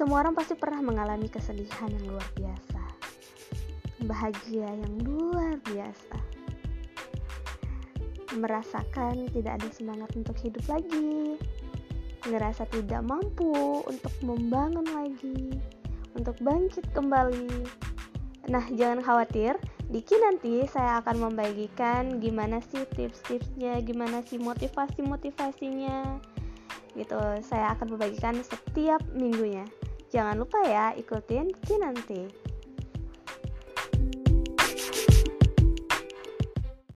Semua orang pasti pernah mengalami kesedihan yang luar biasa, bahagia yang luar biasa, merasakan tidak ada semangat untuk hidup lagi, ngerasa tidak mampu untuk membangun lagi, untuk bangkit kembali. Nah, jangan khawatir, Diki nanti saya akan membagikan gimana sih tips-tipsnya, gimana sih motivasi-motivasinya. Gitu, saya akan membagikan setiap minggunya. Jangan lupa ya ikutin Kinanti.